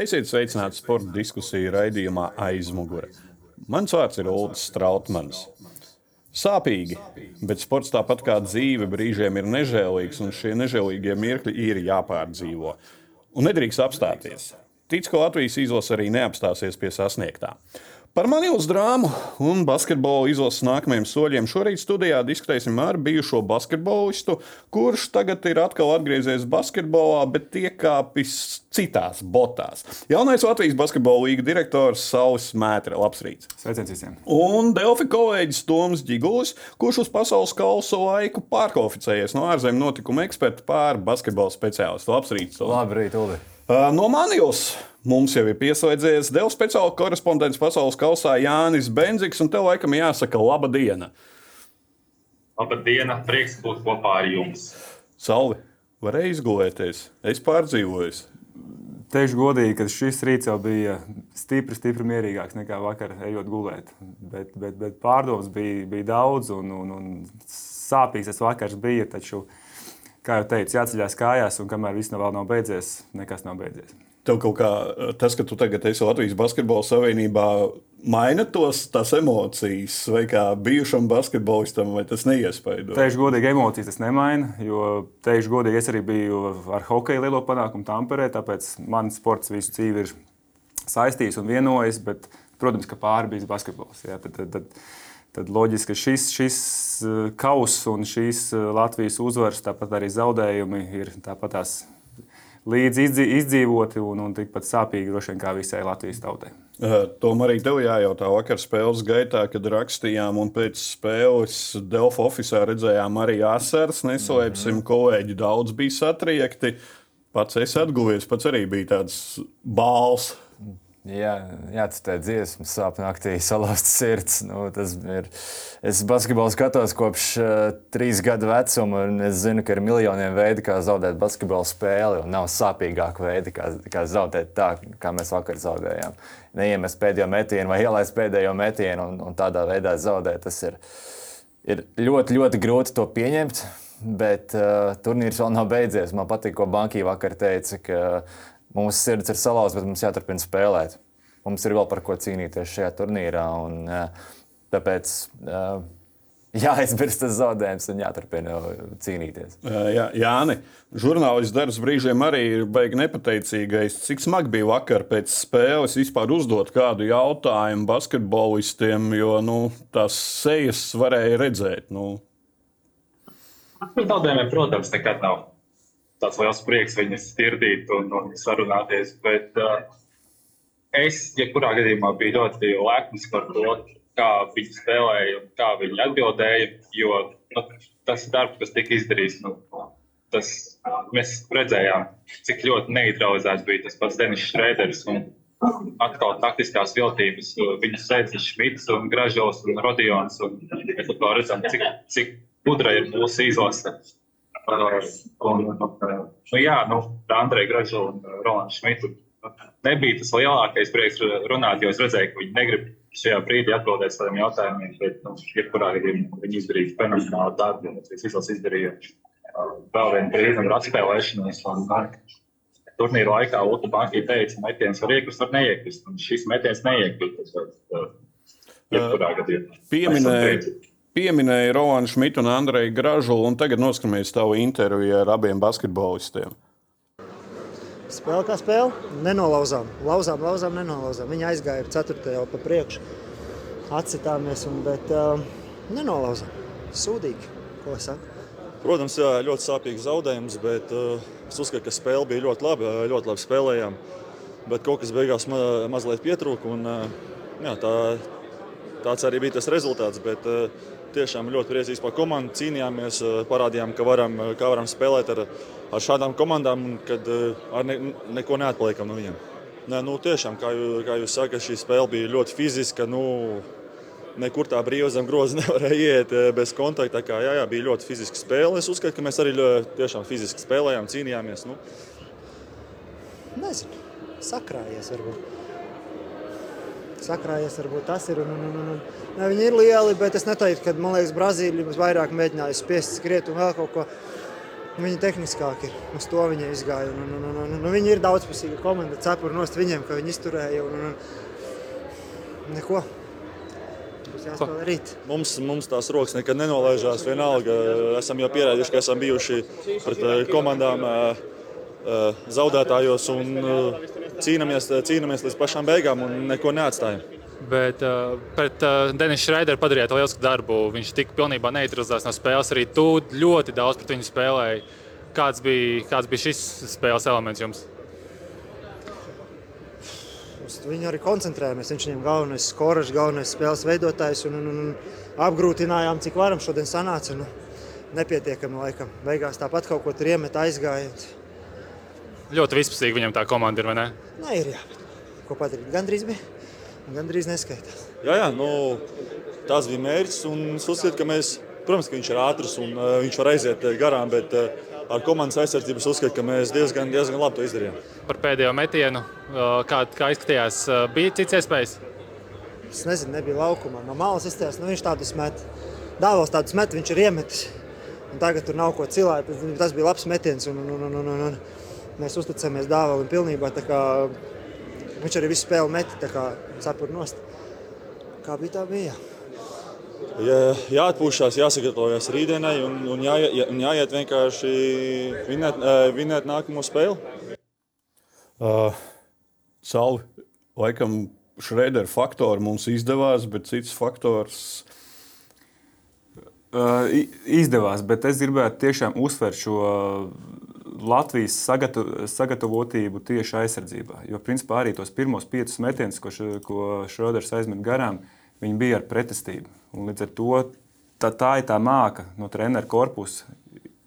Esiet sveicināti sporta diskusiju raidījumā aizmugure. Mans vārds ir Ulrichs Strautmans. Sāpīgi, bet sports tāpat kā dzīve brīžiem ir nežēlīgs, un šie nežēlīgie mirkļi ir jāpārdzīvo. Un nedrīkst apstāties. Tic, ka Latvijas izlase arī neapstāsies pie sasniegtā. Par Manīlas drāmu un basketbolu izlases nākamajiem soļiem šorīt studijā diskutēsim ar bijušo basketbolistu, kurš tagad ir atkal atgriezies basketbolā, bet iekāpis citās botās. Jaunais Latvijas basketbola līga direktors Saulis Mētre. Labs rīts! Sveiciens visiem! Un Delfi kolēģis Toms Gigulis, kurš uz pasaules kausa laiku pārkvalificējies no ārzemju notikuma eksperta pār basketbola speciālistu. Labs rīts! Labrīt, Uli! No Manijas mums jau ir pieslēdzies Dēls speciāla korespondents pasaules kausā Jānis Benziks, un tev laikam jāsaka laba diena. Laba diena, prieks būt kopā ar jums. Salvi, varēja izgulēties, es pārdzīvoju. Teikšu godīgi, ka šis rīts jau bija stipri, stipri mierīgāks nekā vakar, ejot gulēt. Bet, bet, bet pārdomas bija, bija daudz, un, un, un sāpīgs tas vakars bija. Taču, uh, kā jau teicu, jāceļās kājās, un kamēr viss vēl nav beidzies, nekas nav beidzies. Tev kaut kā tas, ka tu tagad esi Latvijas Basketbola Savienībā, maina tos tās emocijas, vai kā bijušam basketbolistam, vai tas neiespaido? Teikšu godīgi, emocijas tas nemaina, jo, teikšu godīgi, es arī biju ar hokeju lielo panākumu Tamperē, tāpēc mans sports visu dzīvi ir saistījis un vienojis, bet, protams, ka pāri bijis basketbols. Jā, tad, tad, tad, tad loģiski, šis, šis eh, kauss un šīs eh, Latvijas uzvaras, tāpat arī zaudējumi ir tāpat tās līdzi izdzīvoti un, un tikpat sāpīgi droši vien kā visai Latvijas tautai. Tomēr arī tev jājautā, vakar spēles gaitā, kad rakstījām, un pēc spēles Delfa oficiālā redzējām arī asaras. Neslēpsim, mm -hmm. kolēģi daudz bija satriekti. Pats es atguvies, pats arī bija tāds bāls. Jā, jācitē dziesmu, sāpju naktī, salauzts sirds. Nu, tas ir. Es basketbolu skatos kopš uh, trīs gadu vecuma, un es zinu, ka ir miljoniem veidu, kā zaudēt basketbola spēli. Nav sāpīgāka veida, kā, kā zaudēt tā, kā mēs vakar zaudējām. Neiemest pēdējo metienu vai ielaist pēdējo metienu un, un tādā veidā zaudēt. Tas ir, ir ļoti, ļoti grūti to pieņemt. Bet uh, turnīrs vēl nav beidzies. Man patīk, ko Banka vakar teica, ka Mūsu sirds ir salauzta, bet mums jāturpina spēlēt. Mums ir vēl par ko cīnīties šajā turnīrā. Un, tāpēc jāizmirst tas zaudējums un jāturpina cīnīties. Jā, Jāni, žurnālists darbs brīžiem arī ir baigi nepateicīgais. Cik smagi bija vakar pēc spēles vispār uzdot kādu jautājumu basketbolistiem, jo nu, tās sejas varēja redzēt. Nu. Zaudējumiem, protams, nekad nav tāds liels prieks viņus dzirdīt un, un sarunāties. Bet uh, es, jebkurā ja gadījumā, biju ļoti lepns par to, kā viņi spēlēja un kā viņi atbildēja. Jo nu, tas darbs, kas tika izdarīts, nu, tas, mēs redzējām, cik ļoti neutralizēts bija tas pats Denis Šrēders. Atkal taktiskās viltības, viņas sēdzas Šmits, un Gražos un Rodions. Un mēs redzam, cik, cik gudra ir mūsu izlase. Un, nu, jā, nu, Andrei Gražu un Rolandu Šmitu nebija tas lielākais prieks runāt, jo es redzēju, ka viņi negrib šajā brīdī atbildēt saviem jautājumiem. Bet, nu, jebkurā gadījumā viņi izdarīja fenomenālu darbu, un tas viss izdarīja vēl vienu brīdi ar atspēlēšanos. Turnīra laikā Utu Banka teica, metiens var iekrist, var neiekrist. Šis metiens neiekrist. Jebkurā gadījumā. Pieminēja pieminēja Rolandu Šmitu un Andreju Gražu, un tagad noskatāmies tavu interviju ar abiem basketbolistiem. Spēle kā spēle, nenolauzām. Lauzām, lauzām, nenolauzām. Viņi aizgāja ar 4. jau pa priekšu. Atsitāmies, un, bet uh, nenolauzām. Sūdīgi, ko es saku. Protams, jā, ļoti sāpīgs zaudējums, bet uh, es uzskatu, ka spēle bija ļoti laba. Ļoti labi spēlējām, bet kaut kas beigās ma mazliet pietrūka. Un, uh, jā, tā, tāds arī bija tas rezultāts. Bet, uh, tiešām ļoti priecīgs par komandu. Cīnījāmies, eh, parādījām, ka varam, eh, kā varam spēlēt ar, ar šādām komandām, kad eh, ar ne, neko neatpaliekam no viņiem. Nē, nu, tiešām, kā, jūs, kā jūs sakat, šī spēle bija ļoti fiziska. Nu, nekur tā brīvi zem groza nevarēja iet bez kontakta. Kā, jā, jā, bija ļoti fiziska spēle. Es uzskatu, ka mēs arī tiešām fiziski spēlējām, cīnījāmies. Nu. Nezinu, sakrājies varbūt sakrājies. Varbūt tas ir. Un, un, un, un, ne, viņi ir lieli, bet es neteiktu, ka man liekas, Brazīlija mums vairāk mēģināja spiest skriet un vēl kaut ko. Viņi tehniskāki ir. Uz to viņi izgāja. Un, un, un, un, un, viņi ir daudzpusīga komanda. Cepuri nost viņiem, ka viņi izturēja. Un, un, un, neko. Mums, mums tās rokas nekad nenolaižās. Vienalga, esam jau pierādījuši, ka esam bijuši pret eh, komandām eh, eh, zaudētājos un cīnāmies, cīnāmies līdz pašām beigām un neko neatstājam. Bet uh, pret uh, Denisu Šreideru padarījāt lielisku darbu. Viņš tika pilnībā neutralizēts no spēles. Arī tu ļoti daudz pret viņu spēlēji. Kāds bija, kāds bija šis spēles elements jums? Uz viņu arī koncentrējamies. Viņš viņam galvenais skorers, galvenais spēles veidotājs. Un, un, un apgrūtinājām, cik varam šodien sanāca. Nu, nepietiekami laikam. Beigās tāpat kaut ko tur iemet aizgāja. Ļoti vispusīgi viņam tā komanda ir, vai ne? Nē, ir jābūt. Ko padarīt? Gandrīz bija. Gandrīz neskaitās. Jā, jā nu, tas bija mērķis. Es uzskatu, ka mēs, protams, ka viņš ir ātrs un uh, viņš var aiziet eh, garām, bet uh, ar komandas aizsardzību es uzskatu, ka mēs diezgan, diezgan labi to izdarījām. Par pēdējo metienu, uh, kā, kā izskatījās, uh, bija cits iespējas. Es nezinu, nebija laukumā. No malas izties, nu, viņš tādus met. Dāvos tādus met, viņš ir iemetis. Un tagad tur nav ko cilāt. Tas bija labs metiens. Un, un, un, un, un, un mēs uzticamies dāvalim pilnībā. tā kā Viņš arī visu spēli meta, kā cepuri nost. Kā bija tā bija? Jā, jāatpūšas, jāsagatavojas rītdienai un, un, jā, jāiet vienkārši vinēt, vinēt nākamo spēli. Uh, Salvi, laikam, Šrēdera faktori mums izdevās, bet cits faktors. Uh, izdevās, bet es gribētu tiešām uzsvērt šo Latvijas sagatu, sagatavotību tieši aizsardzībā. Jo, principā, arī tos pirmos piecus metienus, ko, š, ko Šroders aizmet garām, viņi bija ar pretestību. Un līdz ar to tā, tā ir tā māka no treneru korpusa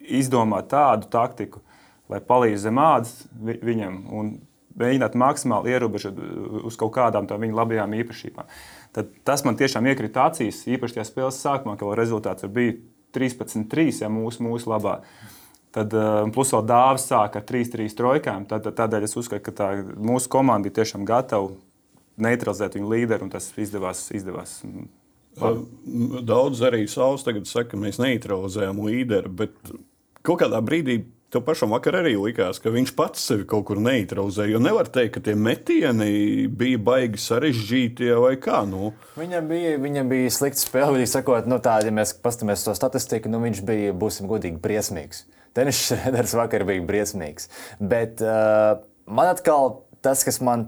izdomāt tādu taktiku, lai palīdzētu zem ādas viņam un mēģināt maksimāli ierobežot uz kaut kādām no viņa labajām īpašībām. Tad tas man tiešām iekrita acīs, īpaši tajā spēles sākumā, kad rezultāts bija 13-3 ja, mūsu, mūsu labā. Tad, eh, plus vēl dāvāts sāk ar 3-3 trojkām. Tad, tādēļ es uzskatu, ka tā, mūsu komanda ir tiešām gatava neutralizēt viņu līderi, un tas izdevās. izdevās. Daudz arī savus tagad saka, ka mēs neutralizējam līderi, bet kaut kādā brīdī Tev pašam vakar arī likās, ka viņš pats sevi kaut kur neutralizēja. Jo nevar teikt, ka tie metieni bija baigi sarežģīti vai kā. Nu. Viņam bija, viņam bija slikts spēle. Viņa sakot, nu, tā, ja mēs paskatāmies to statistiku, nu, viņš bija, būsim godīgi, briesmīgs. Tenis Šrēders vakar bija briesmīgs. Bet uh, man atkal tas, kas man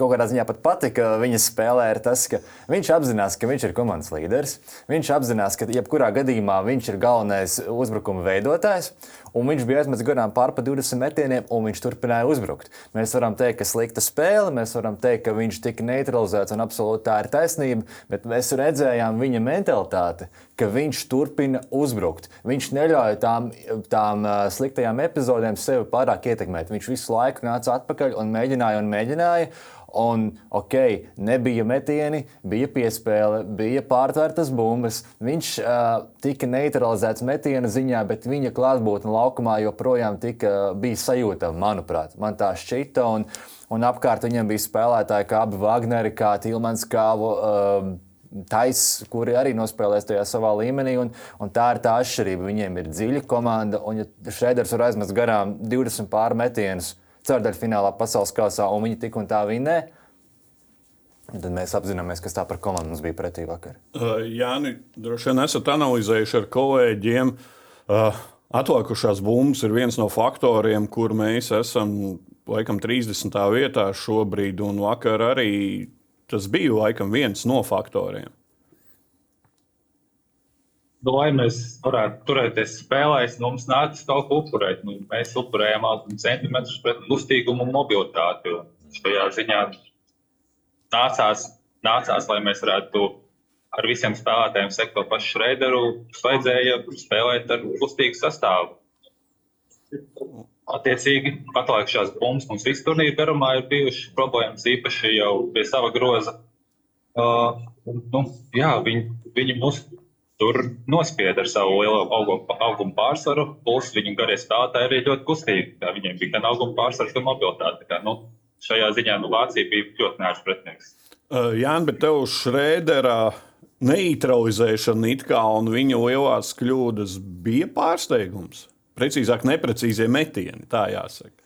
kaut kādā ziņā pat patika viņa spēlē, ir tas, ka viņš apzinās, ka viņš ir komandas līderis. Viņš apzinās, ka jebkurā gadījumā viņš ir galvenais uzbrukuma veidotājs. Un viņš bija aizmetis garām pār pa 20 metieniem, un viņš turpināja uzbrukt. Mēs varam teikt, ka slikta spēle, mēs varam teikt, ka viņš tika neutralizēts, un absolūti tā ir taisnība. Bet mēs redzējām viņa mentalitāti, ka viņš turpina uzbrukt. Viņš neļauj tām, tām sliktajām epizodēm sevi pārāk ietekmēt. Viņš visu laiku nāca atpakaļ un mēģināja un mēģināja. Un, ok, nebija metieni, bija piespēle, bija pārtvērtas bumbas. Viņš uh, tika neutralizēts metiena ziņā, bet viņa klātbūtne laukumā joprojām tika, bija sajūtama, manuprāt. Man tā šķita. Un, un apkārt viņam bija spēlētāji kā abi Wagneri, kā Tilmans Kāvu. Uh, Taisa, kuri arī nospēlēs tajā savā līmenī, un, un tā ir tā atšķirība. Viņiem ir dziļa komanda, un ja Šreiders var aizmest garām 20 pārmetienus, ceturdaļfinālā pasaules kausā, un viņi tik un tā vinnē. Tad mēs apzināmies, kas tā par komandu mums bija pretī vakar. Uh, Jā, droši vien esat analizējuši ar kolēģiem. Uh, atlikušās bumbas ir viens no faktoriem, kur mēs esam laikam 30. vietā šobrīd, un vakar arī tas bija laikam viens no faktoriem. Lai mēs varētu turēties spēlēs, nu, mums nākas kaut ko upurēt. Nu, mēs upurējām 8 centimetrus pret kustīgumu un mobilitāti. Un šajā ziņā nācās, nācās, lai mēs varētu ar visiem spēlētājiem sekot to pašu Šreideru, vajadzēja spēlēt ar kustīgu sastāvu. Attiecīgi, atlikušās bumbas mums visu turnīru garumā ir bijušas problēmas, īpaši jau pie sava groza. Uh, nu, jā, viņi, viņi mūs tur nospieda ar savu lielo augumu, augumu pārsvaru. Plus viņu garie spēlētāji arī ļoti kustīgi. Viņiem bija gan auguma pārsvars, gan mobilitāte. Tā, nu, šajā ziņā nu, Vācija bija ļoti nērts pretinieks. Uh, Jā, bet tev Šrēderā neutralizēšana it kā un viņa lielās kļūdas bija pārsteigums. precīzāk, neprecīzie metieni. Tā jāsaka.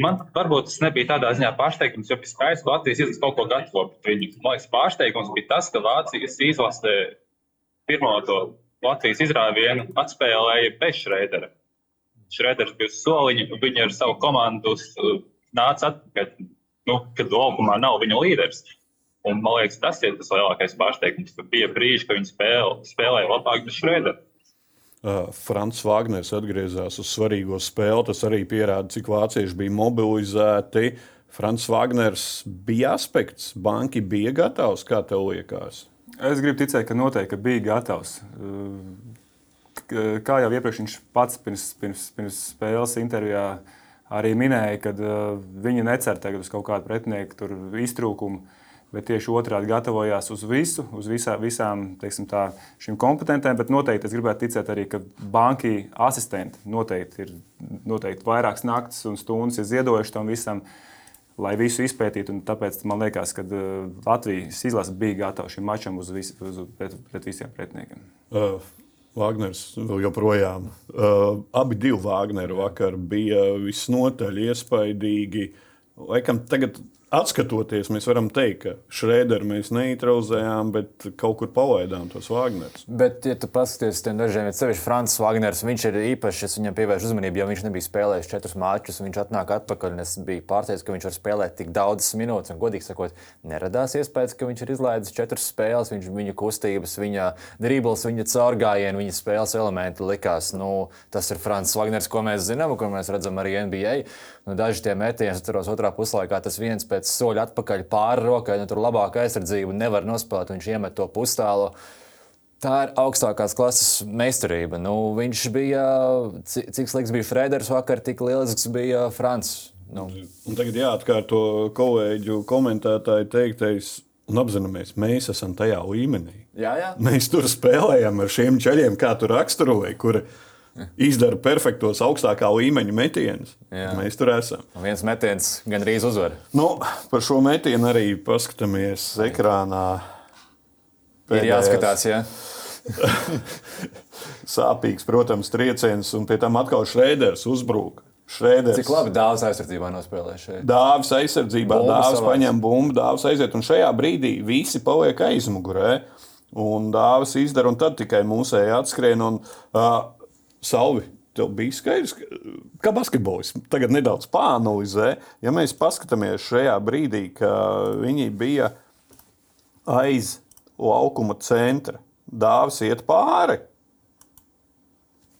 Man varbūt tas nebija tādā ziņā pārsteigums, jo pēc tam Latvijas izlase kaut ko gatavo pret viņu. Man liekas, pārsteigums bija tas, ka Vācijas izlase pirmo to Latvijas izrāvienu atspēlēja bez Šreidera. Šreiders bija uz soliņa, un viņi ar savu komandu nāca atpakaļ, nu, kad laukumā nav viņa līderis. Un, man liekas, tas ir tas lielākais pārsteigums, ka bija brīži, kad viņi spēlē, spēlēja labāk bez Šreidera. Uh, Frants Wagners atgriezās uz svarīgo spēli. Tas arī pierāda, cik vācieši bija mobilizēti. Frants Wagners bija aspekts, banki bija gatavs, kā tev liekas? Es gribu ticēt, ka noteikti bija gatavs. Kā jau iepriekš viņš pats pirms, pirms, pirms spēles intervijā arī minēja, ka viņi necer tagad uz kaut kādu pretinieku iztrūkumu, bet tieši otrādi gatavojās uz visu, uz visā, visām tā, šīm kompetentēm. Bet noteikti es gribētu ticēt arī, ka banki asistenti noteikti ir noteikti vairākas naktis un stundas ziedojuši tam visam lai visu izpētītu. Tāpēc man liekas, ka Latvijas izlase bija gatava šim mačam uz vis, uz, pret, pret visiem pretiniekiem. Uh, Wagners vēl joprojām. Uh, abi divi Wagneri vakar bija visnotaļ iespaidīgi. Laikam tagad Atskatoties, mēs varam teikt, ka Šrēderu mēs neutralizējām, bet kaut kur palaidām tos Wagnerus. Bet, ja tu paskaties uz tiem dažiem, ir sevišķi Frančs Wagners, viņš ir īpašs, es viņam pievēršu uzmanību, jo viņš nebija spēlējis četrus mačus, viņš atnāk atpakaļ, un es biju pārsteigts, ka viņš var spēlēt tik daudzas minūtes, un godīgi sakot, neradās iespējas, ka viņš ir izlaidis četras spēles, viņš, viņa kustības, viņa dribbles, viņa caurgājienu, viņa spēles elementi likās, nu, tas ir Frančs Wagners, ko mēs zinām, ko mēs redzam arī NBA. Nu, daži tie metieni, es atceros, otrā puslaikā tas viens pēc soļa atpakaļ pāri rokai, nu, tur labāka aizsardzība nevar nospēlēt, viņš iemet to pustālu. Tā ir augstākās klases meistarība. Nu, viņš bija, cik slikts bija Frederis vakar, tik lielisks bija Frančs. Nu. Un tagad jāatkārto kolēģu komentētāju teiktais. Un apzināmies, mēs esam tajā līmenī. Jā, jā. Mēs tur spēlējam ar šiem ceļiem, kā tu raksturoji, kuri izdara perfektos augstākā līmeņa metienus. Mēs tur esam. Un viens metiens gandrīz uzvar. Nu, par šo metienu arī paskatāmies ekrānā. Pēdējās. Ir jāskatās, jā. Sāpīgs, protams, trieciens, un pie tam atkal Šrēders uzbrūk. Šrēders. Cik labi dāvāts aizsardzībā nospēlē šeit? Dāvāts aizsardzībā, dāvāts paņem bumbu, dāvāts aiziet, un šajā brīdī visi paliek aizmugurē. Un dāvāts izdara, un tad tikai mūsēji atskrien. Un, uh, Salvi, tev bija skaidrs, ka, basketbols tagad nedaudz pāanalizē. Ja mēs paskatāmies šajā brīdī, ka viņi bija aiz laukuma centra, dāvs iet pāri.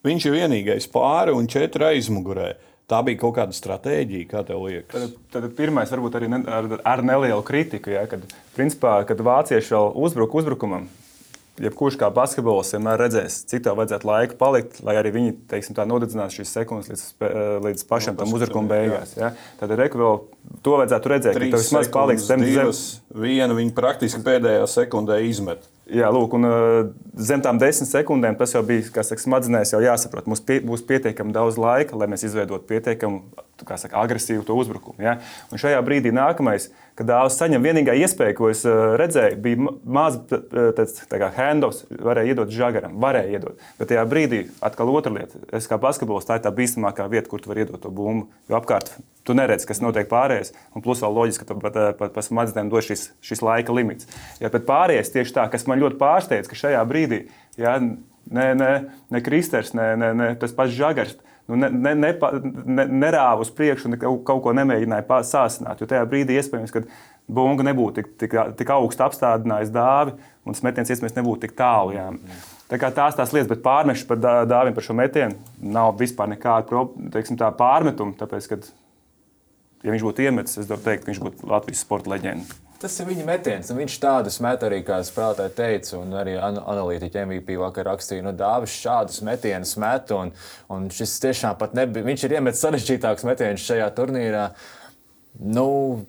Viņš ir vienīgais pāri un četri aizmugurē. Tā bija kaut kāda stratēģija, kā tev liekas. Tad, tad pirmais, varbūt arī ne, ar, ar nelielu kritiku, ja, kad, principā, kad vācieši vēl uzbruk uzbrukumam, jebkurš kā basketbols vienmēr redzēs, cik tev vajadzētu laika palikt, lai arī viņi teiksim, nodedzinās šīs sekundes līdz, līdz pašam tam uzbrukuma beigās. Ja? Tad arī vēl to vajadzētu redzēt, ka tev vismaz paliks zem zemes. Vienu viņi praktiski pēdējā sekundē izmet. Jā, lūk, un zem tām desmit sekundēm tas jau bija, kas smadzenēs jau jāsaprot. Mums pie, būs pietiekami daudz laika, lai mēs izveidotu pietiekami saka, agresīvu to uzbrukumu. Ja? Un šajā brīdī nākamais, kad dāvāts saņem, vienīgā iespēja, ko es redzēju, bija maza handoffs, varēja iedot žagaram, varēja iedot. Bet tajā brīdī atkal otra lieta, es kā basketbols, tā ir tā bīstamākā vieta, kur tu vari iedot to bumbu. Jo apkārt tu neredzi, kas notiek pārējais, un plus vēl loģiski, ka pat, pat, pat smadzenēm dod šis, šis laika limits. Ja, bet pārējais tieši tā, kas man ļoti pārsteidz, ka šajā brīdī ja, ne, ne, ne Kristers, ne, ne, ne tas pats Žagars nu, ne, ne, ne, ne, nerāva uz priekšu un kaut, ko nemēģināja sāsināt. Jo tajā brīdī iespējams, ka bunga nebūtu tik, tik, tik augstu apstādinājis dāvi un smetiens iespējams nebūtu tik tālu. Jā. Tā kā tās tās lietas, bet pārmešas par dāvim par šo metienu nav vispār nekāda teiksim, pārmetuma. Tāpēc, kad, ja viņš būtu iemetis, es teikt, ka viņš būtu Latvijas sporta leģenda. Tas ir viņa metiens. Viņš tādus met arī, kā spēlētāji teica, un arī analītiķi MVP vakar rakstīja, nu, Dāvis šādus metienus met. Un, un šis tiešām pat nebija. Viņš ir iemetis sarežģītākus metienus šajā turnīrā. Nu,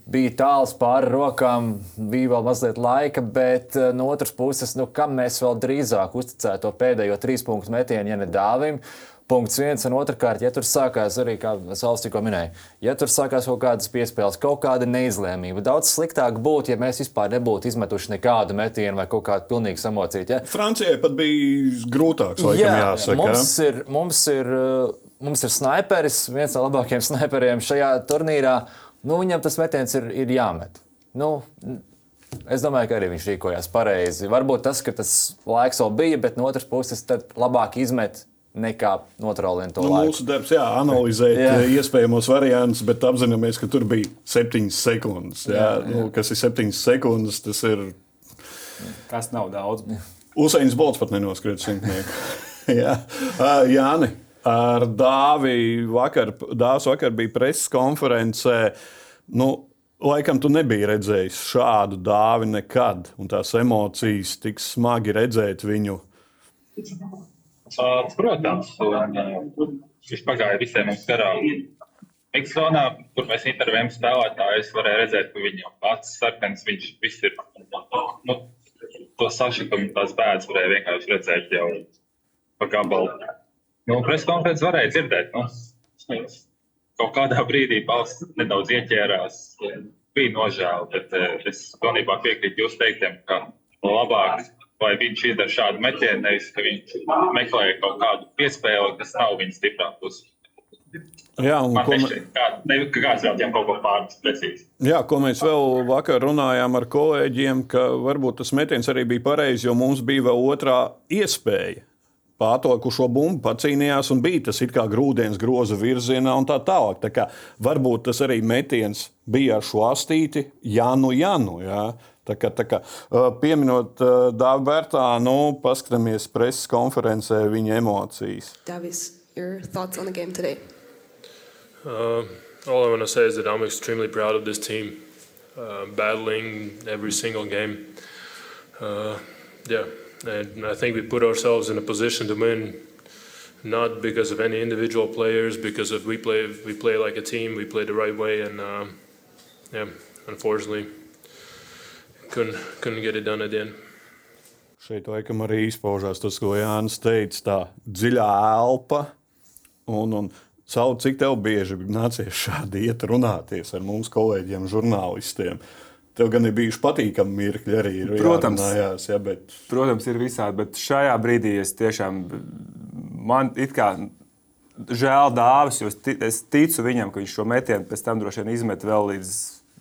bija tāls pāri rokām, bija vēl mazliet laika, bet eh, no otras puses, nu, kam mēs vēl drīzāk uzticētu to pēdējo trīs punktu metienu, ja ne dāvim. Punkts viens, un otrkārt, ja tur sākās arī, kā Sauls tikko minēja, ja tur sākās kaut kādas piespēles, kaut kāda neizlēmība, daudz sliktāk būtu, ja mēs vispār nebūtu izmetuši nekādu metienu vai kaut kādu pilnīgi samocītu. Ja? Francijai pat bija grūtāks, laikam, Jā, jāsaka. mums ir, mums ir, uh, mums ir sniperis, viens no labākajiem sniperiem šajā turnīrā. Nu, viņam tas metiens ir, ir jāmet. Nu, Es domāju, ka arī viņš rīkojās pareizi. Varbūt tas, ka tas laiks vēl bija, bet no otras puses, tad labāk izmet nekā notrālēt to Nu, laiku. mūsu darbs, jā, analizēt Jā. jā. iespējamos variantus, bet apzināmies, ka tur bija septiņas sekundes. Jā, jā, jā. Nu, kas ir septiņas sekundes, tas ir Tas nav daudz. Usains Bolts pat nenoskrīt simtnieku. jā, Ā, Jāni. Ar Dāvi vakar, Dāvs vakar bija preses konferencē. Nu, laikam, tu nebiji redzējis šādu dāvi nekad, un tās emocijas tik smagi redzēt viņu. Uh, Protams, un, uh, viņš pagāja visiem mums garām. Miksonā, kur mēs intervējam spēlētājus, varēja redzēt, ka viņam pats sarkans, viņš viss ir, nu, to sašukumu, tās bēdas varēja vienkārši redzēt jau pa gabalu. Nu, preskonferences varēja dzirdēt, nu, kaut kādā brīdī balss nedaudz ieķērās, bija nožēla, bet eh, es pilnībā piekrītu jūs teiktiem, ka labāk, lai viņš izdara šādu metienu, nevis ka viņš meklē kaut kādu piespēli, kas nav viņa stiprā puse. Jā, un Man ko, mē- nešķiet, kā, ne, kāds vēl kaut ko pārnes precīzi. jā, ko mēs vēl vakar runājām ar kolēģiem, ka varbūt tas metiens arī bija pareizs, jo mums bija vēl otrā iespēja. Pārtokušo bumbu pacīnījās un bija tas kā grūdienis groza virzienā un tā tālāk. Tā kā varbūt tas arī metiens bija ar šo astīti, jā, nu, jā, nu. Jā. Tā kā, tā kā, pieminot Dāvidu Bērtānu, paskatāmies preses konferencē viņa emocijas. Davies, your thoughts on the game today? Uh, all I want to say is that I'm extremely proud of this team, uh, battling every single game. Uh, yeah, and I think we put ourselves in a position to win, not because of any individual players, because of we play we play like a team, we play the right way, and um, yeah, unfortunately, couldn't couldn't get it done at the end. Šeit laikam arī izpaužās tas, ko Jānis teica, tā dziļā elpa. Un, un savu, cik tev bieži nācies šādi iet runāties ar mūsu kolēģiem, žurnālistiem. Tev gan ir bijuši patīkami mirkļi arī. Ir Protams. jārunājās, Ja, bet Protams, ir visādi, bet šajā brīdī es tiešām man it kā žēl dāvis, jo es ticu viņam, ka viņš šo metienu pēc tam droši vien izmet vēl līdz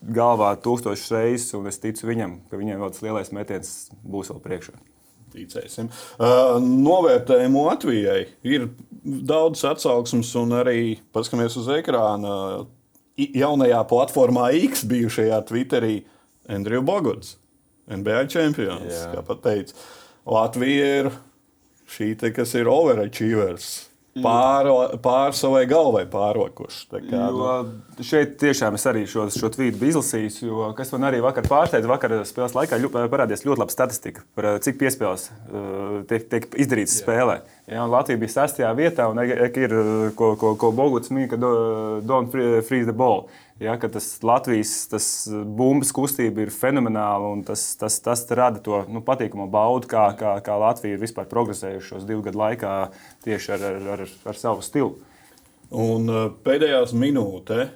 galvā tūkstošas reizes, un es ticu viņam, ka viņam vēl tas lielais metiens būs vēl priekšā. ticēsim. Uh, novērtējumu Latvijai ir daudz atsauksmes, un arī paskatāmies uz ekrāna. Jaunajā platformā X bijušajā Twitterī Andrija Bogots, NBA čempions. Jā. Kā pat teica, Latvija ir šī, te, kas ir overachievers. Pār, pār savai galvai pārokuši. Kā, nu, Jo šeit tiešām es arī šo, šo tvītu biju izlasījis, jo kas man arī vakar pārsteidza, vakar spēles laikā ļu, parādījās ļoti laba statistika par eh, cik piespēles uh, tiek, tiek izdarīts spēlē. Ja, un Latvija bija sastajā vietā, un e- e- ir, eh, ko, ko, ko Boguts mīja, ka do- don't free- freeze the ball. Ja, ka tas Latvijas tas bumbas kustība ir fenomenāla, un tas, tas, tas rada to nu, patīkamu baudu, kā, kā, kā Latvija ir vispār progresējuši šos divu gadu laikā tieši ar, ar, ar, ar savu stilu. Un uh, pēdējās minūtē,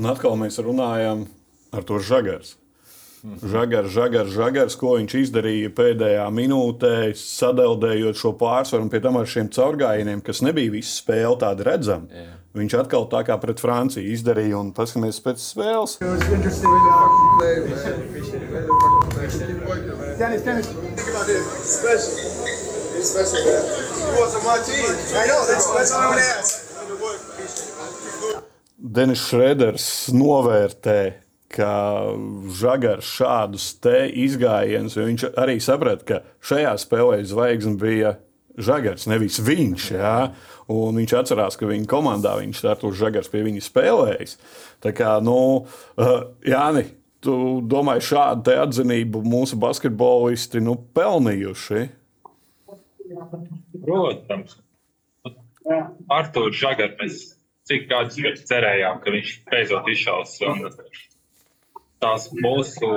un atkal mēs runājam ar to žagars. Žagars, žagars, žagars, ko viņš izdarīja pēdējā minūtē, sadeldējot šo pārsvaru, un pie tam ar šiem caurgājieniem, kas nebija visi spēle tādi redzami. Jā. Viņš atkal tā kā pret Franciju izdarīja, un paskatīsimies pēc spēles. Dennis, Dennis. Special. It's special, man. You was on my team. I know. That's, that's all I'm gonna ask. Denis Šreders novērtē, ka Žagars šādus te izgājienus, jo viņš arī saprata, ka šajā spēlē zvaigzne bija Žagars, nevis viņš. Jā. Un viņš atcerās, ka viņa komandā viņš Artur Žagars pie viņa spēlējis. Tā kā, nu, uh, Jāni, tu domāji, šādu atzinību mūsu basketbolisti nu, pelnījuši? Protams. Artur Žagars, mēs cik gadus cerējām, ka viņš beidzot izšaus. Un tās mūsu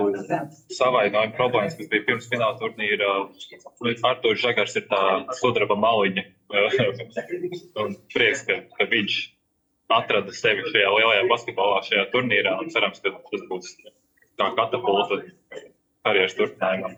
savainojuma problēmas, kas bija pirms fināla turnīra, Artur Žagars ir tā sudraba maliņa, un prieks, ka, ka viņš atrada sevi šajā lielajā basketbolā, šajā turnīrā. Cerams, ka tas būs kā katapulta karjeras turpinājumam.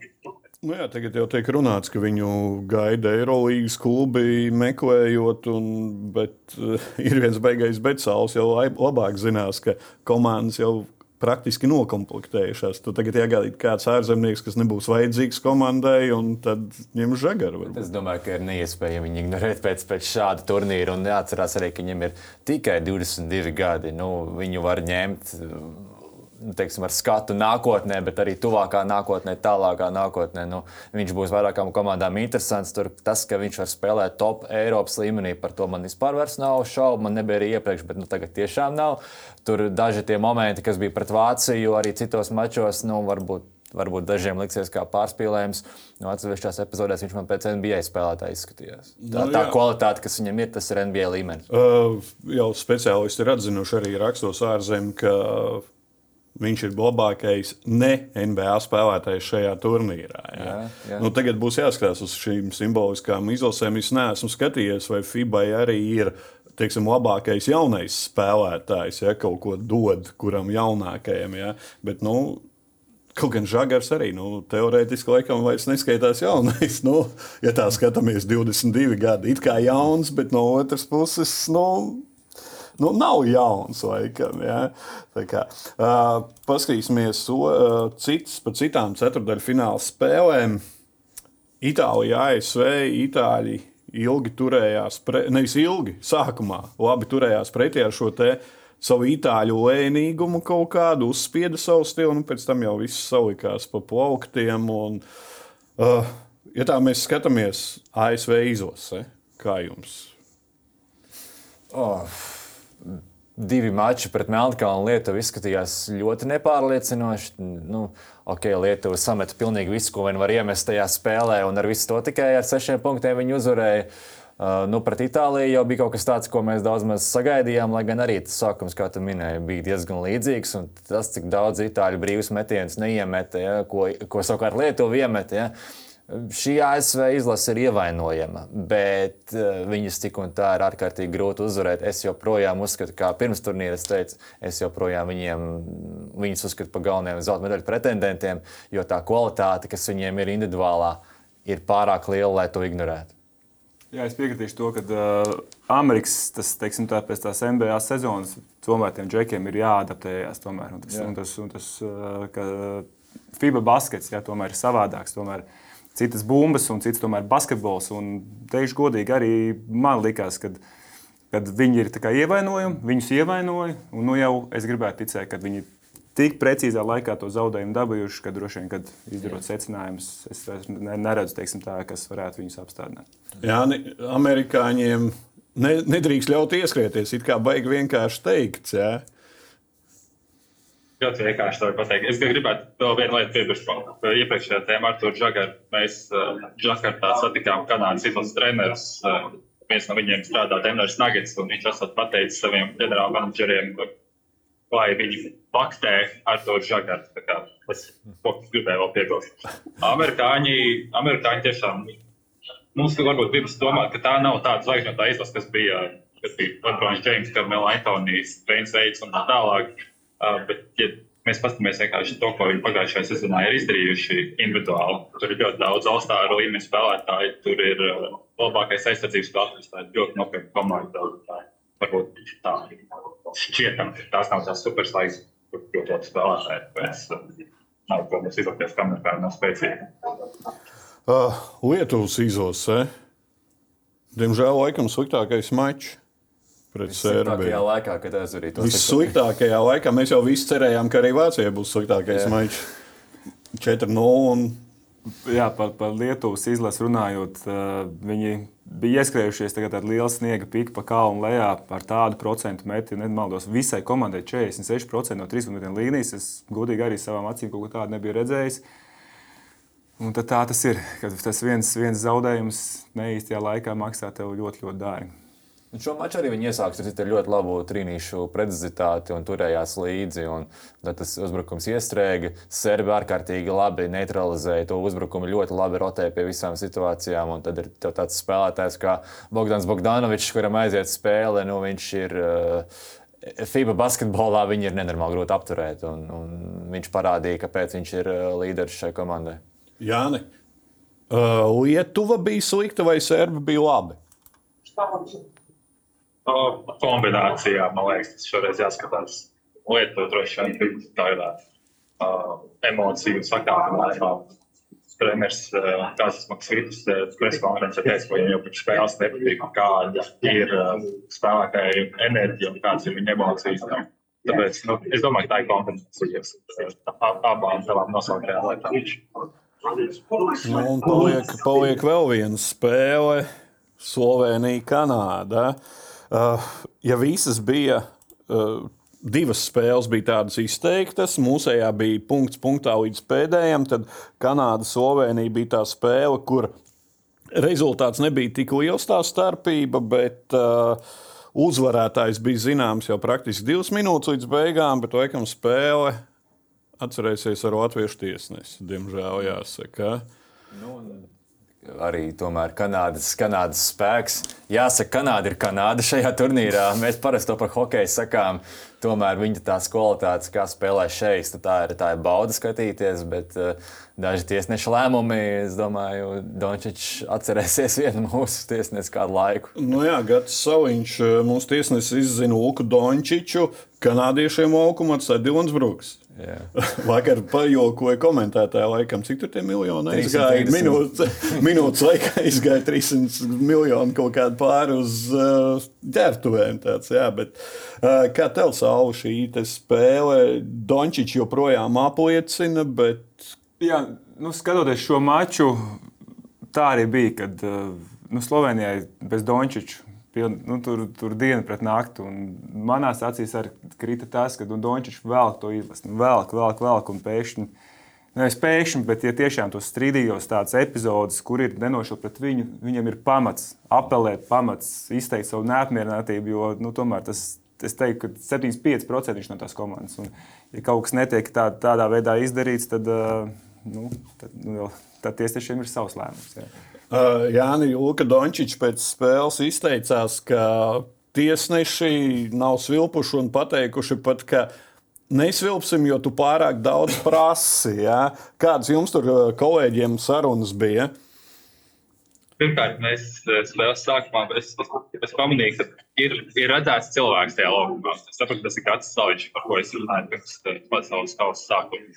Nu jā, tagad jau tiek runāts, ka viņu gaida Eirolandes klubi meklējot, un, bet uh, ir viens beigais becāls jau labāk zinās, ka komandas jau praktiski nokomplektējušās. Tad tagad iegādāt kāds ārzemnieks, kas nebūs vajadzīgs komandai, un tad ņem žagaru. Es domāju, ka ir neiespējami viņu ignorēt pēc, pēc šāda turnīra. Un jāatcerās arī, ka viņam ir tikai 22 gadi. Nu, viņu var ņemt teiksim, ar skatu nākotnē, bet arī tuvākā nākotnē, tālākā nākotnē. Nu, viņš būs vairākām komandām interesants. Tur tas, ka viņš var spēlēt top Eiropas līmenī, par to man vispār nav šaubu. Man nebija arī iepriekš, bet nu, tagad tiešām nav. Tur daži tie momenti, kas bija pret Vāciju, arī citos mačos, nu, varbūt varbūt dažiem liksies kā pārspīlējums. No atsevišķās epizodēs viņš man pēc NBA spēlētāja izskatījās. Tā, nu, tā kvalitāte, kas viņam ir, tas ir NBA līmenis. Uh, jau speciālisti ir atzinuši arī rakstos ārzemēs, ka Viņš ir labākais ne NBA spēlētājs šajā turnīrā. Jā. Jā, jā. Nu, tagad būs jāskatās uz šīm simboliskām izlasēm. Es neesmu skatījies, vai FIBA arī ir teiksim, labākais jaunais spēlētājs, ja kaut ko dod kuram jaunākajam. Ja. Bet, nu, Kaut gan žagars arī nu, teorētiski laikam vairs neskaitās jaunais. Nu, ja tā skatāmies, 22 gadi, it kā jauns, bet no otras puses, nu, nu, nav jauns. Laikam, ja? kā, uh, paskatīsimies uh, cits, pa citām ceturdaļu fināla spēlēm. Itālija, ASV, Itāļi ilgi turējās, pre, nevis ilgi, sākumā labi turējās pretī ar šo te savu itāļu lēnīgumu kaut kādu, uzspieda savu stilu, un pēc tam jau viss salikās pa plauktiem. Un, uh, ja tā mēs skatāmies ASV izlase, kā jums? Oh divi mači pret Melnkalnu un Lietuvu izskatījās ļoti nepārliecinoši. Nu, ok, Lietuva sameta pilnīgi visu, ko vien var iemest tajā spēlē, un ar visu to tikai ar sešiem punktiem viņi uzvarēja. Uh, nu, pret Itāliju jau bija kaut kas tāds, ko mēs daudz maz sagaidījām, lai gan arī tas sākums, kā tu minēji, bija diezgan līdzīgs. Tas, cik daudz itāļu brīvus metienus neiemeta, ja, ko, ko savukārt Lietuva iemeta. Ja, uh, Šī ASV izlase ir ievainojama, bet uh, viņus tik un tā ir ārkārtīgi grūti uzvarēt. Es joprojām uzskatu, kā pirms turnīra es teicu, es joprojām viņiem, viņus uzskatu par galvenajiem zelta medaļu pretendentiem, jo tā kvalitāte, kas viņiem ir individuālā, ir pārāk liela, lai to ignorētu. Jā, es piekritīšu to, ka uh, Amerikas tas, teiksim, tā, pēc tās NBA sezonas tomēr tiem džekiem ir jāadaptējas. Tomēr, un tas, jā. un tas, un tas, uh, ka FIBA baskets jā, tomēr ir savādāks. Tomēr, uh, citas bumbas un cits tomēr basketbols. Un teikšu godīgi, arī man likās, ka kad viņi ir ievainojami, viņus ievainoja. Un nu jau es gribētu ticēt, ka viņi tik precīzā laikā to zaudējumu dabūjuši, ka droši vien, kad izdarot secinājumus, es neredzu, teiksim, tā, kas varētu viņus apstādināt. Jā, amerikāņiem ne, nedrīkst ļaut ieskrieties. It kā baigi vienkārši teikt. Jā. Ļoti vienkārši to pateikt. Es gribētu vēl vienu lietu piebilst. Iepriekšējā tēmā ar to Džagaru mēs uh, Džakartā satikām Kanādas izlases trenerus. Uh, viens no viņiem strādā Denveras Nuggets, un viņš esat pateicis saviem ģenerāla menedžeriem, lai viņi faktē ar to Džagaru. Es to gribēju vēl piebilst. Amerikāņi, amerikāņi tiešām mums varbūt gribas domāt, ka tā nav tāda zvaigžņotā izlase, kas bija, kas bija Lebrons James, Karmela Antonijs, Veins Veids un tā tālāk. Bet, ja mēs paskatāmies vienkārši to, ko viņi pagājušajā sezonā ir izdarījuši individuāli, tur ir ļoti daudz augstāku līmeņa spēlētāju, tur ir labākais aizsardzības spēlētājs, tā ir ļoti nopietna komanda. Varbūt tā šķietam, tās nav tās superslaigas, kur ļoti labi spēlētāji. Pēc, nav ko mums izlikties, kamēr tā nav spēcīga. Uh, Lietuvas izlase. Diemžēl laikam sliktākais mačs pret Serbiju. Tajā laikā, kad to Vissliktākajā laikā mēs jau visi cerējām, ka arī Vācijai būs sliktākais mačs. 4-0. Un... Jā, par, par Lietuvas izlasi runājot, viņi bija ieskrējušies tagad ar lielu sniega piku pa kalnu lejā ar tādu procentu meti. Nemaldos, visai komandai 46% no 3 metru līnijas. Es godīgi arī savām acīm kaut ko tādu nebiju redzējis. Un tā tas ir, kad tas viens, viens zaudējums neīstajā laikā maksā tev ļoti, ļoti dārgi. Šo maču arī viņi iesāka ar ļoti labu trīnīšu precizitāti un turējās līdzi. Un tas uzbrukums iestrēga. Serbi ārkārtīgi labi neutralizēja to uzbrukumu, ļoti labi rotēja pie visām situācijām. Un tad ir tāds spēlētājs kā Bogdans Bogdanovičs, kuram aiziet spēle. Nu, viņš ir uh, FIBA basketbolā, viņi ir nenormāli grūti apturēt. Un, un viņš parādīja, kāpēc viņš ir uh, līderis šai komandai. Jāni, uh, Lietuva bija slikta vai Serbi bija labi? Kombinācijā, man liekas, tas šoreiz jāskatās. Lietu droši vien bija tādā uh, emociju sakāpinājumā. Treneris uh, Kāzas Maksvītis, preses konferencē teica, ka viņam jau pirms spēles nepatīk, kāda ir uh, spēlētāja enerģija un kādas ir viņa emocijas. Tāpēc nu, es domāju, ka tā ir kombinācija abām tavām nosauktajām lietām. Nu, un paliek, paliek vēl viena spēle. Slovenija, Kanāda. Uh, ja visas bija, uh, divas spēles bija tādas izteiktas, mūsējā bija punkts punktā līdz pēdējiem, tad Kanāda, Slovenija bija tā spēle, kur rezultāts nebija tik liels tā starpība, bet uh, uzvarētājs bija zināms jau praktiski divas minūtes līdz beigām, bet laikam spēle atcerēsies ar latviešu tiesnesi, diemžēl jāsaka. Nu, arī tomēr Kanādas, Kanādas spēks. Jāsaka, Kanāda ir Kanāda šajā turnīrā. Mēs parasti to par hokeju sakām. Tomēr viņa tās kvalitātes, kā spēlē šeit, tā ir, tā ir bauda skatīties. Bet uh, daži tiesneša lēmumi, es domāju, Dončičs atcerēsies vienu mūsu tiesnesi kādu laiku. Nu jā, Gats Saviņš, eh, mūsu tiesnesis izzina Luku Dončiču, kanādiešiem laukumā atstāja Dilans Brooks. Vakar pajokoja komentētāji, laikam, cik tur miljoni aizgāja. Minūtes, minūtes laikā aizgāja 300 miljoni kaut kādu pāri uz uh, ģērbtuvēm. Tāds, jā, bet, uh, kā tev sauva šī spēle? Dončičs joprojām apliecina, bet. Jā, nu, skatoties šo maču, tā arī bija, kad uh, nu, Slovenijai bez Dončiča Piln, nu, tur, tur diena pret nakti. Manā acīs arī krita tas, ka nu, Dončits velk to izlasi. Nu, velk, velk, velk un pēkšņi. Nevis pēkšņi, bet ja tiešām tos strīdīgos tādus epizodus, kur ir nenošķirt pret viņu, viņam ir pamats apelēt, pamats izteikt savu neapmierinātību. Jo nu, tomēr tas, es teiktu, ka 75% viņš no tās komandas. Un, ja kaut kas netiek tā, tādā veidā izdarīts, tad, nu, tad, nu, tad tiesnešiem ir savs lēmums. Jā. Uh, Jānis Luka Dončičs pēc spēles izteicās, ka tiesneši nav svilpuši un pateikuši pat, ka nesvilpsim, jo tu pārāk daudz prasi. Ja? Kādas jums tur kolēģiem sarunas bija? Pirmkārt, mēs spēles sākumā es, es pamanīju, ka ir, ir redzēts cilvēks tajā laukumā. Es saprotu, tas ir kāds saviņš, par ko es runāju pirms pasaules kausa sākuma.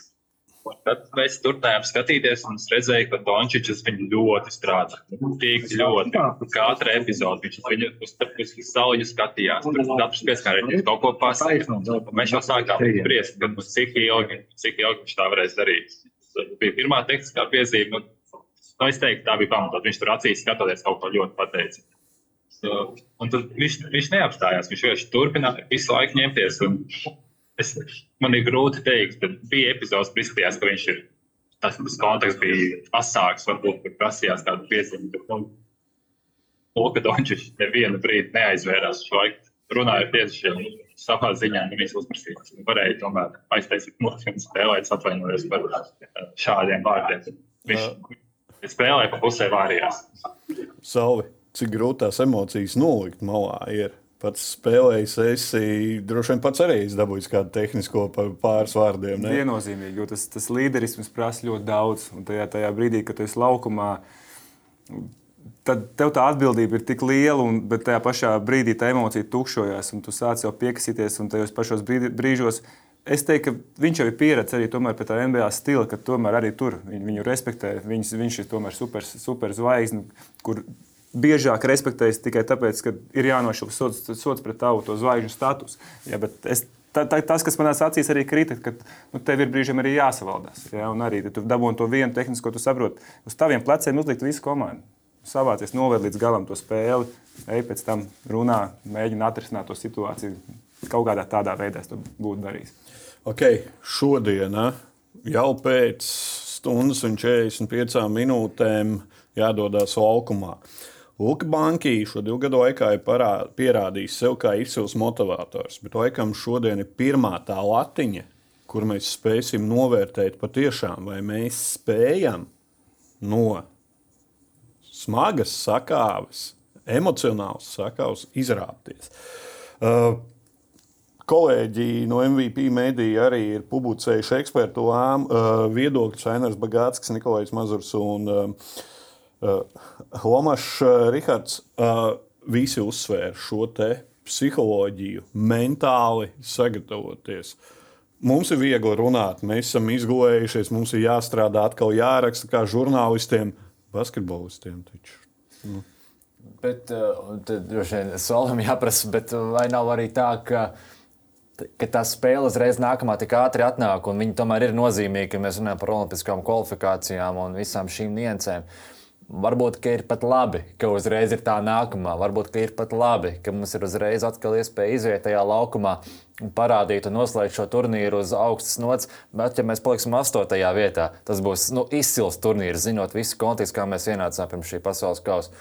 Tad mēs turpinājām skatīties, un es redzēju, ka Dončits viņu ļoti strādā. Tik ļoti. Katra epizode viņš viņu uz, uz, sauļu skatījās. Tur katrs pieskārējies kaut ko pasakot. Mēs jau sākām spriest, kad mums cik ilgi, cik ilgi viņš tā varēs darīt. Tas bija pirmā tehniskā piezīme. Nu, nu, es teiktu, tā bija pamatot. Viņš tur acīs skatoties kaut ko ļoti pateicis. Un tad viņš, viņš neapstājās. Viņš vienkārši turpināja visu laiku ņemties. Un, Es, man ir grūti pateikt, bet bija epizodes, kur izskatījās, ka viņš ir. Tas, tas konteksts bija asāks, varbūt tur prasījās kādu piezīmi. Bet, Luka Dončits nevienu brīdi neaizvērās. Šo laiku runāja ar tiesnešiem savā ziņā, nevis uzprasījās. Varēja tomēr aiztaisīt mūziku spēlēt, atvainoties par šādiem vārdiem. Viņš spēlēja pa pusē vārījās. Salvi, cik grūtās emocijas nolikt malā ir? Pats spēlējis, esi droši vien pats arī dabūjis kādu tehnisko par pāris vārdiem. Ne? Viennozīmīgi, jo tas, tas līderisms prasa ļoti daudz. Un tajā, tajā brīdī, kad tu esi laukumā, tad tev tā atbildība ir tik liela, un, bet tajā pašā brīdī tā emocija tukšojās, un tu sāc jau piekasīties, un tajos pašos brīžos. Es teiktu, ka viņš jau ir pieredzējis arī pie tā MBA stila, ka tomēr arī tur viņu, viņu respektē. Viņš, viņš ir tomēr super, super zvaigzne, kur biežāk respektējas tikai tāpēc, ka ir jānošķir sots, sots pret tavu to zvaigžņu statusu. Ja, es, tā, tā, tas, kas manā acīs arī krita, ka nu, tev ir brīžiem arī jāsavaldās. Ja, un arī tu dabūji to vienu tehnisko, tu saproti, uz taviem pleciem uzlikt visu komandu. Savācies, noved līdz galam to spēli, ej pēc tam runā, mēģina atrisināt to situāciju. Kaut kādā tādā veidā es to būtu darījis. Okay, šodien jau pēc stundas un 45 minūtēm jādodas laukumā. Luka Banki šo divu gadu laikā ir parā, pierādījis sev kā izcils motivators, bet laikam šodien ir pirmā tā latiņa, kur mēs spēsim novērtēt patiešām, vai mēs spējam no smagas sakāves, emocionāls sakāves izrāpties. Uh, kolēģi no MVP mediju arī ir publicējuši ekspertu lām, uh, viedokļus Ainars Bagātskis, Nikolais Mazurs un uh, uh, Lomašs uh, Rihards. Uh, visi uzsvēra šo psiholoģiju, mentāli sagatavoties. Mums ir viegli runāt, mēs esam izgulējušies, mums ir jāstrādā, atkal jāraksta kā žurnālistiem, basketbolistiem. Taču, nu. Bet, uh, tad droši vien solim jāprasa, bet vai nav arī tā, ka ka tā spēle uzreiz nākamā tik ātri atnāk, un viņi tomēr ir nozīmīgi, ka mēs runājam par olimpiskām kvalifikācijām un visām šīm niansēm. Varbūt ir pat labi, ka uzreiz ir tā nākamā. Varbūt ir pat labi, ka mums ir uzreiz atkal iespēja iziet tajā laukumā un parādīt un noslēgt šo turnīru uz augstas nots. Bet, ja mēs paliksim astotajā vietā, tas būs nu, izcils turnīrs, zinot visu kontekstu, kā mēs ienācām pirms šī pasaules kausa.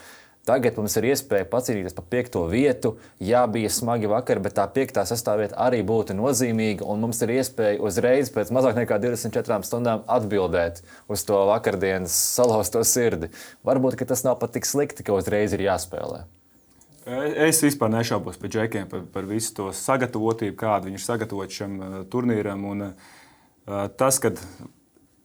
Tagad mums ir iespēja pacīnīties par piekto vietu. Jā, bija smagi vakar, bet tā piektā sastāvvieta arī būtu nozīmīga. Un mums ir iespēja uzreiz pēc mazāk nekā 24 stundām atbildēt uz to vakardienas salauzto sirdi. Varbūt tas nav pat tik slikti, ka uzreiz ir jāspēlē. Es vispār nešaubos par džekiem, par, par visu to sagatavotību, kādu viņi ir sagatavojuši šim uh, turnīram. Un, uh, tas, ka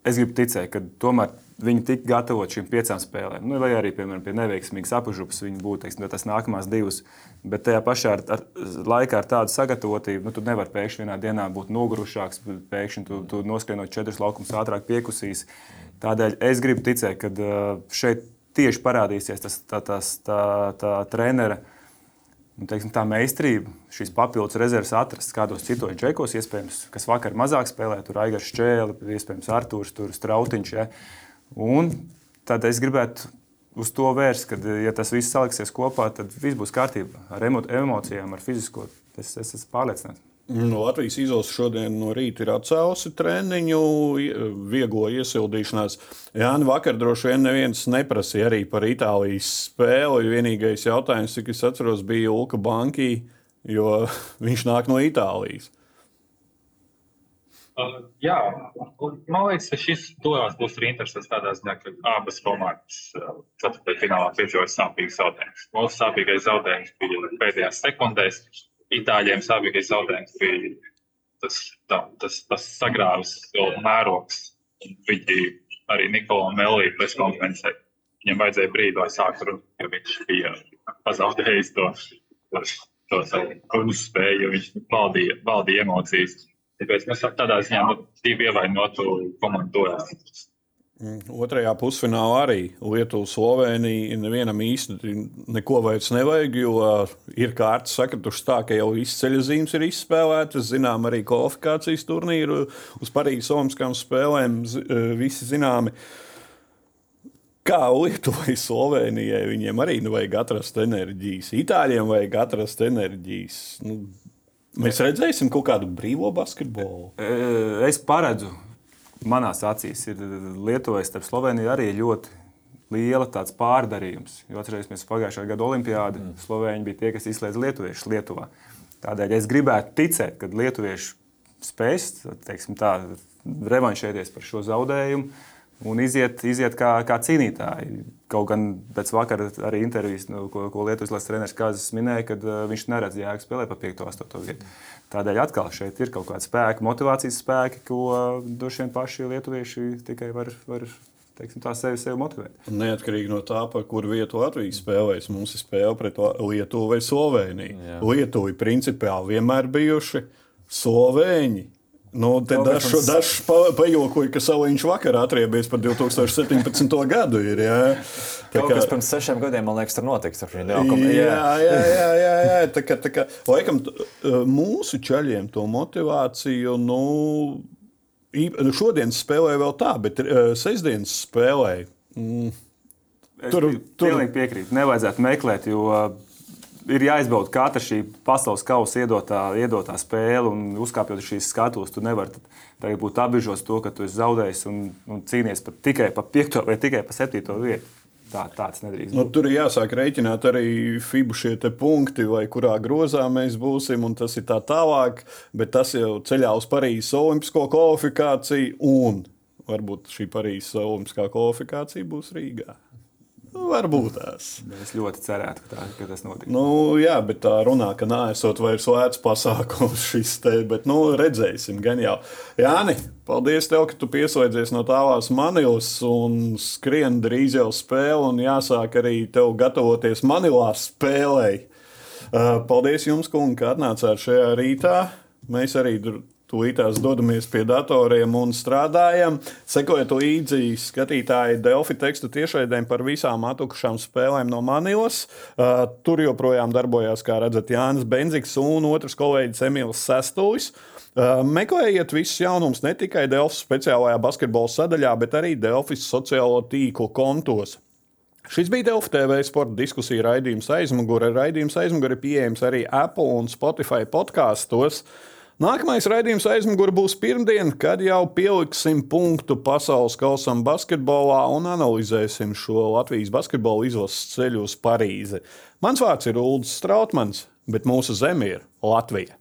es gribu ticēt, ka tomēr viņi tika gatavoti šīm piecām spēlēm. Nu, vai arī, piemēram, pie neveiksmīgas apžupas viņi būtu teiksim, tas nākamās divas. Bet tajā pašā ar, ar, laikā ar tādu sagatavotību, nu, tu nevari pēkšņi vienā dienā būt nogurušāks, pēkšņi tu, tu noskrienot četrus laukumus ātrāk piekusīs. Tādēļ es gribu ticēt, ka šeit tieši parādīsies tas, tā, tas, tā, tā trenera. Un, teiksim, tā meistarība, šīs papildus rezerves atrast kādos citos džekos, iespējams, kas vakar mazāk spēlēja, tur Aigars Čēlis, iespējams, Artūrs, Strautiņš. Ja. Un tad es gribētu uz to vērst, ka, ja tas viss saliksies kopā, tad viss būs kārtībā ar emo emocijām, ar fizisko. Es, es esmu pārliecināts. No Latvijas izlases šodien no rīta ir atcēlusi treniņu, vieglo iesildīšanās. Jā, nu vakar droši vien neviens neprasīja arī par Itālijas spēli. Vienīgais jautājums, cik es atceros, bija Ulka Banki, jo viņš nāk no Itālijas. Uh, jā, man liekas, ka šis duels būs arī interesants tādā ziņā, ka abas komandas uh, ceturtajā finālā piedzīvoja sāpīgus zaudējumus. Mūsu sāpīgais zaudējums bija pēdējās sekundēs, Itāļiem sāpīgais zaudējums bija tas, tā, tas, tas sagrāvis mērogs. Viņi arī Nikola Melī preskonferencē. Viņam vajadzēja brīdi, lai sāktu runāt, jo viņš bija pazaudējis to, to, savu uzspēju, viņš valdīja, valdīja emocijas. Tāpēc mēs tādā ziņā nu, divi ievainotu komandu dojās. Mm, otrajā pusfinālā arī Lietuva, Slovenija. Nevienam īsti neko vairs nevajag, jo ir kārtas sakritušas tā, ka jau ceļa zīmes ir izspēlētas. Zinām, arī kvalifikācijas turnīru uz Parīzes Olimpiskām spēlēm visi zināmi. Kā Lietuvai, Slovenijai, viņiem arī nu, vajag atrast enerģijas. Itāļiem vajag atrast enerģijas. Nu, Mēs redzēsim kaut kādu brīvo basketbolu. Es paredzu, manās acīs, ir Lietuvai starp Sloveniju arī ļoti liela tāds pārdarījums. Jo atcerēsimies pagājušā gada olimpiādi, mm. Slovēņi bija tie, kas izslēdz lietuviešus Lietuvā. Tādēļ es gribētu ticēt, ka lietuvieši spēs tā, revanšēties par šo zaudējumu un iziet, iziet kā, kā cīnītāji. Kaut gan pēc vakara arī intervijas, nu, ko, ko Lietuvas treneris Kazis minēja, ka uh, viņš neredz jēgu spēlēt pa 5. un 8. vietu. Tādēļ atkal šeit ir kaut kāda spēka, motivācijas spēki, ko droši vien paši lietuvieši tikai var. var teiksim, tā sevi, sevi motivēt. Neatkarīgi no tā, par kuru vietu Latvijas spēlēs, mums ir spēle pret Lietuvu vai Sloveniju. Lietuvi principiāli vienmēr bijuši Slovēņi Nu, Dažs daž pajokoja, ka Saliņš vakar atriebies par 2017. gadu. Ir, jā. Tā kā tas pirms sešiem gadiem, man liekas, tur notiks. Jā, jā, jā, jā, jā, jā. Tā kā, tā kā, laikam, mūsu ceļiem to motivāciju. Nu, Šodien spēlēja vēl tā, bet sestdienas spēlēja. Mm, tur tur piekrīt. Nevajadzētu meklēt, jo ir jāizbauda katra šī pasaules kausa iedotā, iedotā spēle, un uzkāpjot uz šīs skatuves, tu nevari tagad būt apbežos to, ka tu esi zaudējis un, un cīnies pat tikai par piekto vai tikai par septīto vietu. tā, tāds nedrīkst Nu, būt. tur ir jāsāk rēķināt arī FIBU šie punkti, vai kurā grozā mēs būsim, un tas ir tā tālāk. Bet tas jau ceļā uz Parīzes Olimpisko kvalifikāciju, un varbūt šī Parīzes Olimpiskā kvalifikācija būs Rīgā. Varbūt tās. Es ļoti cerētu, ka, tā, ka tas notiks. Nu, jā, bet tā runā, ka nesot vairs vērts pasākums šis te, bet nu, redzēsim, gan jau. Jāni, paldies tev, ka tu pieslēdzies no tālās Manilas un skrien drīz jau spēle un jāsāk arī tev gatavoties Manilā spēlei. Uh, Paldies jums, kungi, ka atnācāt šajā rītā. Mēs arī tūlītās dodamies pie datoriem un strādājam. Sekojiet līdzi skatītāji Delfi tekstu tiešraidēm par visām atkušām spēlēm no Manilas. Uh, tur joprojām darbojās, kā redzat, Jānis Benziks un otrs kolēģis Emīls Sestulis. Uh, meklējiet visus jaunumus ne tikai Delfas speciālajā basketbola sadaļā, bet arī Delfas sociālo tīklu kontos. Šis bija Delfa TV sporta diskusija raidījums aizmugure. Raidījums aizmugure pieejams arī Apple un Spotify podkāstos. Nākamais raidījums aizmugure būs pirmdien, kad jau pieliksim punktu pasaules kausam basketbolā un analizēsim šo Latvijas basketbola izlases ceļu uz Parīzi. Mans vārds ir Ulrichs Strautmans, bet mūsu zeme ir Latvija.